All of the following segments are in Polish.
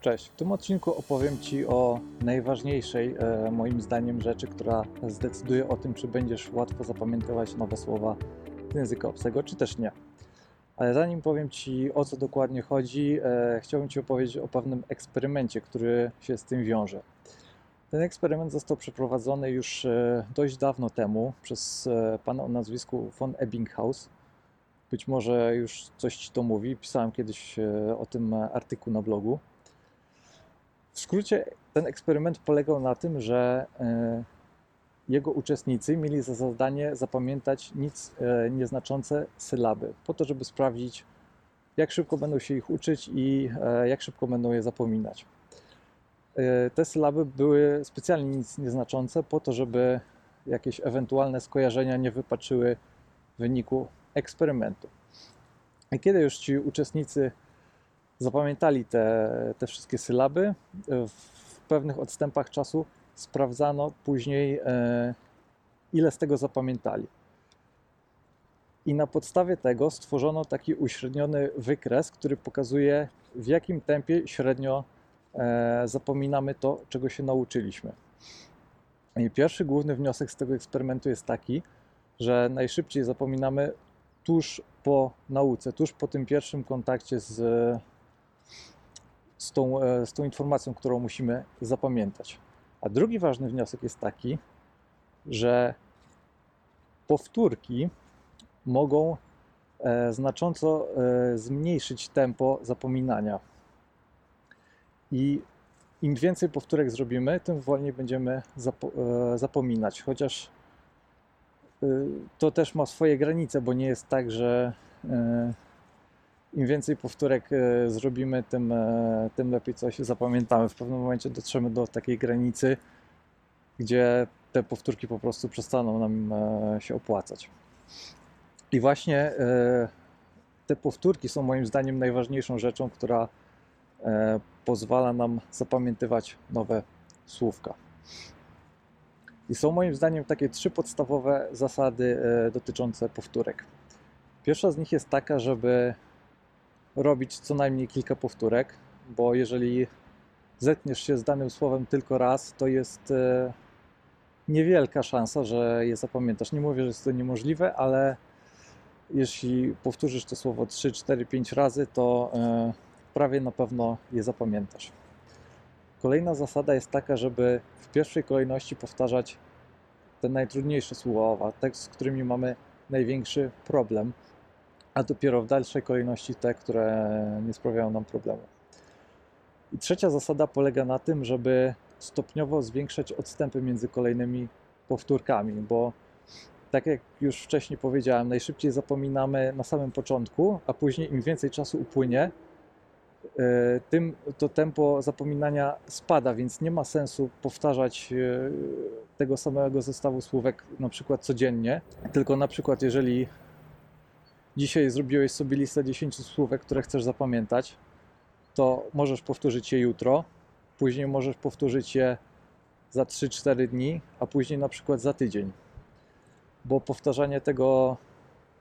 Cześć, w tym odcinku opowiem Ci o najważniejszej, e, moim zdaniem, rzeczy, która zdecyduje o tym, czy będziesz łatwo zapamiętywać nowe słowa z języka obcego, czy też nie. Ale zanim powiem Ci o co dokładnie chodzi, e, chciałbym Ci opowiedzieć o pewnym eksperymencie, który się z tym wiąże. Ten eksperyment został przeprowadzony już e, dość dawno temu przez e, pana o nazwisku von Ebbinghaus. Być może już coś Ci to mówi, pisałem kiedyś e, o tym artykuł na blogu. W skrócie, ten eksperyment polegał na tym, że e, jego uczestnicy mieli za zadanie zapamiętać nic e, nieznaczące sylaby, po to, żeby sprawdzić, jak szybko będą się ich uczyć i e, jak szybko będą je zapominać. Te sylaby były specjalnie nic nieznaczące, po to, żeby jakieś ewentualne skojarzenia nie wypaczyły w wyniku eksperymentu. I kiedy już ci uczestnicy zapamiętali te, te wszystkie sylaby. W pewnych odstępach czasu sprawdzano później, e, ile z tego zapamiętali. I na podstawie tego stworzono taki uśredniony wykres, który pokazuje, w jakim tempie średnio e, zapominamy to, czego się nauczyliśmy. I pierwszy główny wniosek z tego eksperymentu jest taki, że najszybciej zapominamy tuż po nauce, tuż po tym pierwszym kontakcie z, z, tą, e, z tą informacją, którą musimy zapamiętać. A drugi ważny wniosek jest taki, że powtórki mogą e, znacząco e, zmniejszyć tempo zapominania. I im więcej powtórek zrobimy, tym wolniej będziemy zapo- zapominać. Chociaż to też ma swoje granice, bo nie jest tak, że im więcej powtórek e, zrobimy, tym, e, tym lepiej coś zapamiętamy. W pewnym momencie dotrzemy do takiej granicy, gdzie te powtórki po prostu przestaną nam e, się opłacać. I właśnie te powtórki są moim zdaniem najważniejszą rzeczą, która pozwala nam zapamiętywać nowe słówka. I są moim zdaniem takie trzy podstawowe zasady dotyczące powtórek. Pierwsza z nich jest taka, żeby robić co najmniej kilka powtórek, bo jeżeli zetniesz się z danym słowem tylko raz, to jest e, niewielka szansa, że je zapamiętasz. Nie mówię, że jest to niemożliwe, ale jeśli powtórzysz to słowo 3, 4, 5 razy, to e, prawie na pewno je zapamiętasz. Kolejna zasada jest taka, żeby w pierwszej kolejności powtarzać te najtrudniejsze słowa, te, z którymi mamy największy problem, a dopiero w dalszej kolejności te, które nie sprawiają nam problemu. I trzecia zasada polega na tym, żeby stopniowo zwiększać odstępy między kolejnymi powtórkami, bo tak jak już wcześniej powiedziałem, najszybciej zapominamy na samym początku, a później im więcej czasu upłynie, e, tym to tempo zapominania spada, więc nie ma sensu powtarzać e, tego samego zestawu słówek na przykład codziennie, tylko na przykład jeżeli dzisiaj zrobiłeś sobie listę 10 słówek, które chcesz zapamiętać, to możesz powtórzyć je jutro, później możesz powtórzyć je za 3-4 dni, a później na przykład za tydzień. Bo powtarzanie tego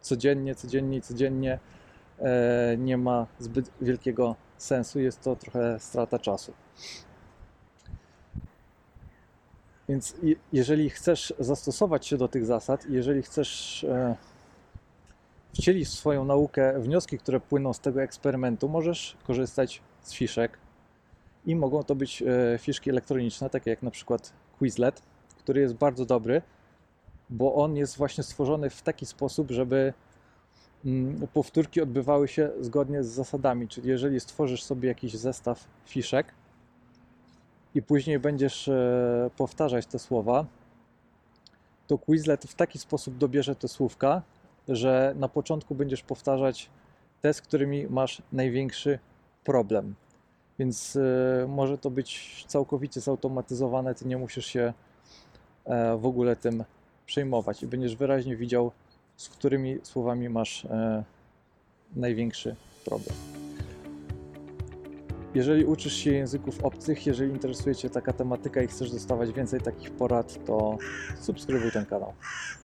codziennie, codziennie, codziennie e, nie ma zbyt wielkiego sensu, jest to trochę strata czasu. Więc je- jeżeli chcesz zastosować się do tych zasad, jeżeli chcesz wcielić w swoją naukę wnioski, które płyną z tego eksperymentu, możesz korzystać z fiszek i mogą to być e, fiszki elektroniczne, takie jak na przykład Quizlet, który jest bardzo dobry, bo on jest właśnie stworzony w taki sposób, żeby mm, powtórki odbywały się zgodnie z zasadami. Czyli jeżeli stworzysz sobie jakiś zestaw fiszek i później będziesz e, powtarzać te słowa, to Quizlet w taki sposób dobierze te słówka, że na początku będziesz powtarzać te, z którymi masz największy problem. Więc e, może to być całkowicie zautomatyzowane, ty nie musisz się e, w ogóle tym przejmować i będziesz wyraźnie widział, z którymi słowami masz e, największy problem. Jeżeli uczysz się języków obcych, jeżeli interesuje Cię taka tematyka i chcesz dostawać więcej takich porad, to subskrybuj ten kanał.